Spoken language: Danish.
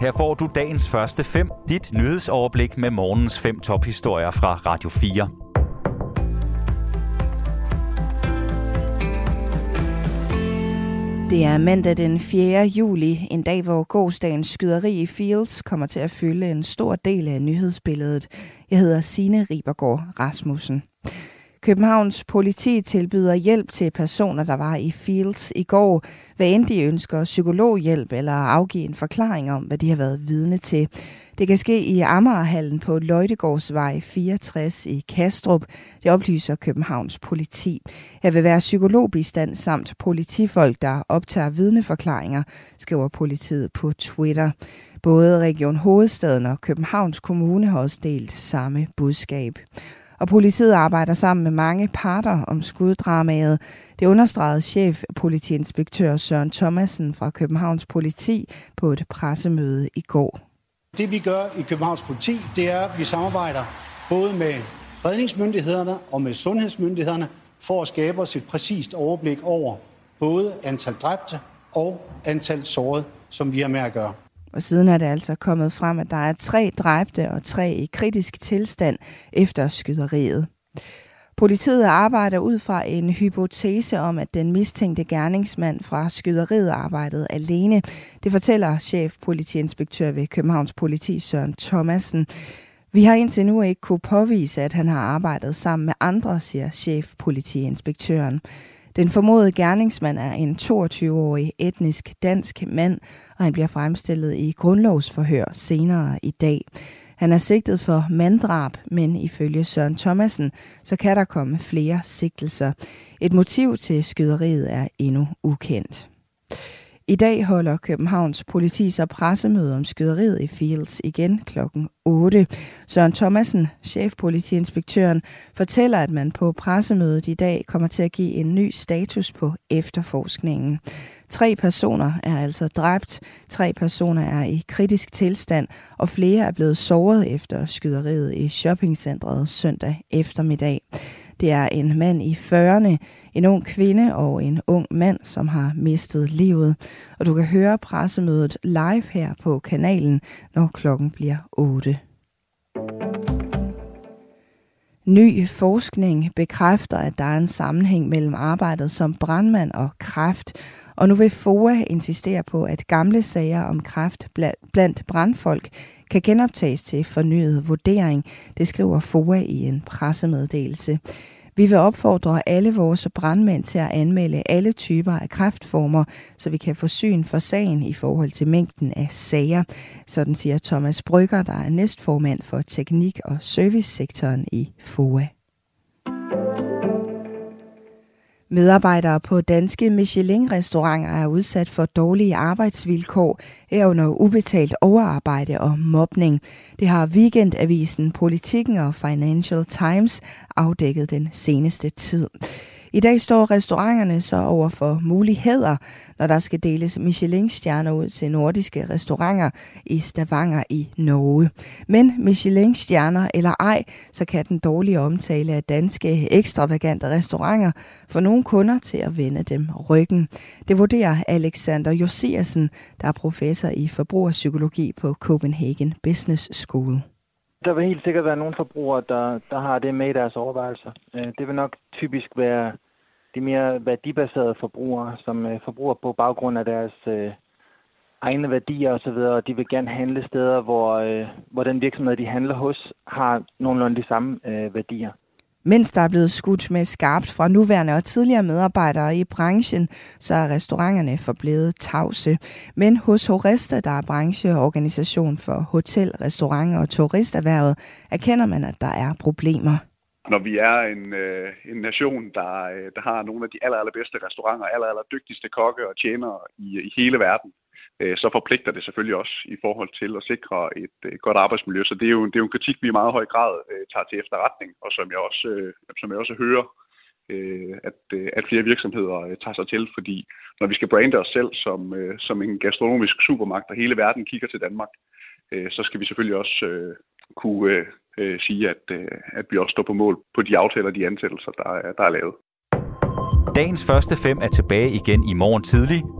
Her får du dagens første fem, dit nyhedsoverblik med morgens fem tophistorier fra Radio 4. Det er mandag den 4. juli, en dag hvor gårdsdagens skyderi i Fields kommer til at fylde en stor del af nyhedsbilledet. Jeg hedder Sine Ribergaard Rasmussen. Københavns politi tilbyder hjælp til personer, der var i Fields i går, hvad end de ønsker psykologhjælp eller afgive en forklaring om, hvad de har været vidne til. Det kan ske i Amagerhallen på Løjtegårdsvej 64 i Kastrup. Det oplyser Københavns politi. Her vil være psykologbistand samt politifolk, der optager vidneforklaringer, skriver politiet på Twitter. Både Region Hovedstaden og Københavns Kommune har også delt samme budskab. Og politiet arbejder sammen med mange parter om skuddramaet. Det understregede chef politiinspektør Søren Thomasen fra Københavns Politi på et pressemøde i går. Det vi gør i Københavns Politi, det er, at vi samarbejder både med redningsmyndighederne og med sundhedsmyndighederne for at skabe os et præcist overblik over både antal dræbte og antal sårede, som vi har med at gøre. Og siden er det altså kommet frem, at der er tre dræbte og tre i kritisk tilstand efter skyderiet. Politiet arbejder ud fra en hypotese om, at den mistænkte gerningsmand fra skyderiet arbejdede alene. Det fortæller chef politiinspektør ved Københavns Politi Søren Thomasen. Vi har indtil nu ikke kunne påvise, at han har arbejdet sammen med andre, siger chef politiinspektøren. Den formodede gerningsmand er en 22-årig etnisk dansk mand, og han bliver fremstillet i grundlovsforhør senere i dag. Han er sigtet for manddrab, men ifølge Søren Thomasen, så kan der komme flere sigtelser. Et motiv til skyderiet er endnu ukendt. I dag holder Københavns politi så pressemøde om skyderiet i Fields igen klokken 8. Søren Thomasen, chefpolitiinspektøren, fortæller, at man på pressemødet i dag kommer til at give en ny status på efterforskningen. Tre personer er altså dræbt, tre personer er i kritisk tilstand, og flere er blevet såret efter skyderiet i shoppingcentret søndag eftermiddag. Det er en mand i 40'erne, en ung kvinde og en ung mand, som har mistet livet. Og du kan høre pressemødet live her på kanalen, når klokken bliver 8. Ny forskning bekræfter, at der er en sammenhæng mellem arbejdet som brandmand og kræft, og nu vil FOA insistere på, at gamle sager om kræft blandt brandfolk kan genoptages til fornyet vurdering, det skriver FOA i en pressemeddelelse. Vi vil opfordre alle vores brandmænd til at anmelde alle typer af kræftformer, så vi kan få syn for sagen i forhold til mængden af sager. Sådan siger Thomas Brygger, der er næstformand for teknik- og servicesektoren i FOA. Medarbejdere på danske Michelin-restauranter er udsat for dårlige arbejdsvilkår, herunder ubetalt overarbejde og mobning. Det har Weekendavisen, Politikken og Financial Times afdækket den seneste tid. I dag står restauranterne så over for muligheder, når der skal deles Michelin-stjerner ud til nordiske restauranter i Stavanger i Norge. Men Michelin-stjerner eller ej, så kan den dårlige omtale af danske ekstravagante restauranter få nogle kunder til at vende dem ryggen. Det vurderer Alexander Josiasen, der er professor i forbrugerpsykologi på Copenhagen Business School. Der vil helt sikkert være nogle forbrugere, der, der har det med i deres overvejelser. Øh, det vil nok typisk være de mere værdibaserede forbrugere, som øh, forbruger på baggrund af deres øh, egne værdier osv., og de vil gerne handle steder, hvor, øh, hvor den virksomhed, de handler hos, har nogenlunde de samme øh, værdier. Mens der er blevet skudt med skarpt fra nuværende og tidligere medarbejdere i branchen, så er restauranterne forblevet tavse. Men hos Horesta, der er brancheorganisation for hotel, restaurant og turisterhvervet, erkender man, at der er problemer. Når vi er en, øh, en nation, der, øh, der har nogle af de aller, allerbedste restauranter, aller, aller dygtigste kokke og tjenere i, i hele verden, Øh, så forpligter det selvfølgelig også i forhold til at sikre et, øh, godt arbejdsmiljø. Så det er, jo, det er jo en kritik, vi i meget høj grad øh, tager til efterretning, og som jeg også, som jeg også hører, at, at flere virksomheder tager sig til, fordi når vi skal brande os selv som, som en gastronomisk supermagt, og hele verden kigger til Danmark, så skal vi selvfølgelig også kunne sige, at, at vi også står på mål på de aftaler, og de ansættelser, der er, der er lavet. Dagens første fem er tilbage igen i morgen tidlig.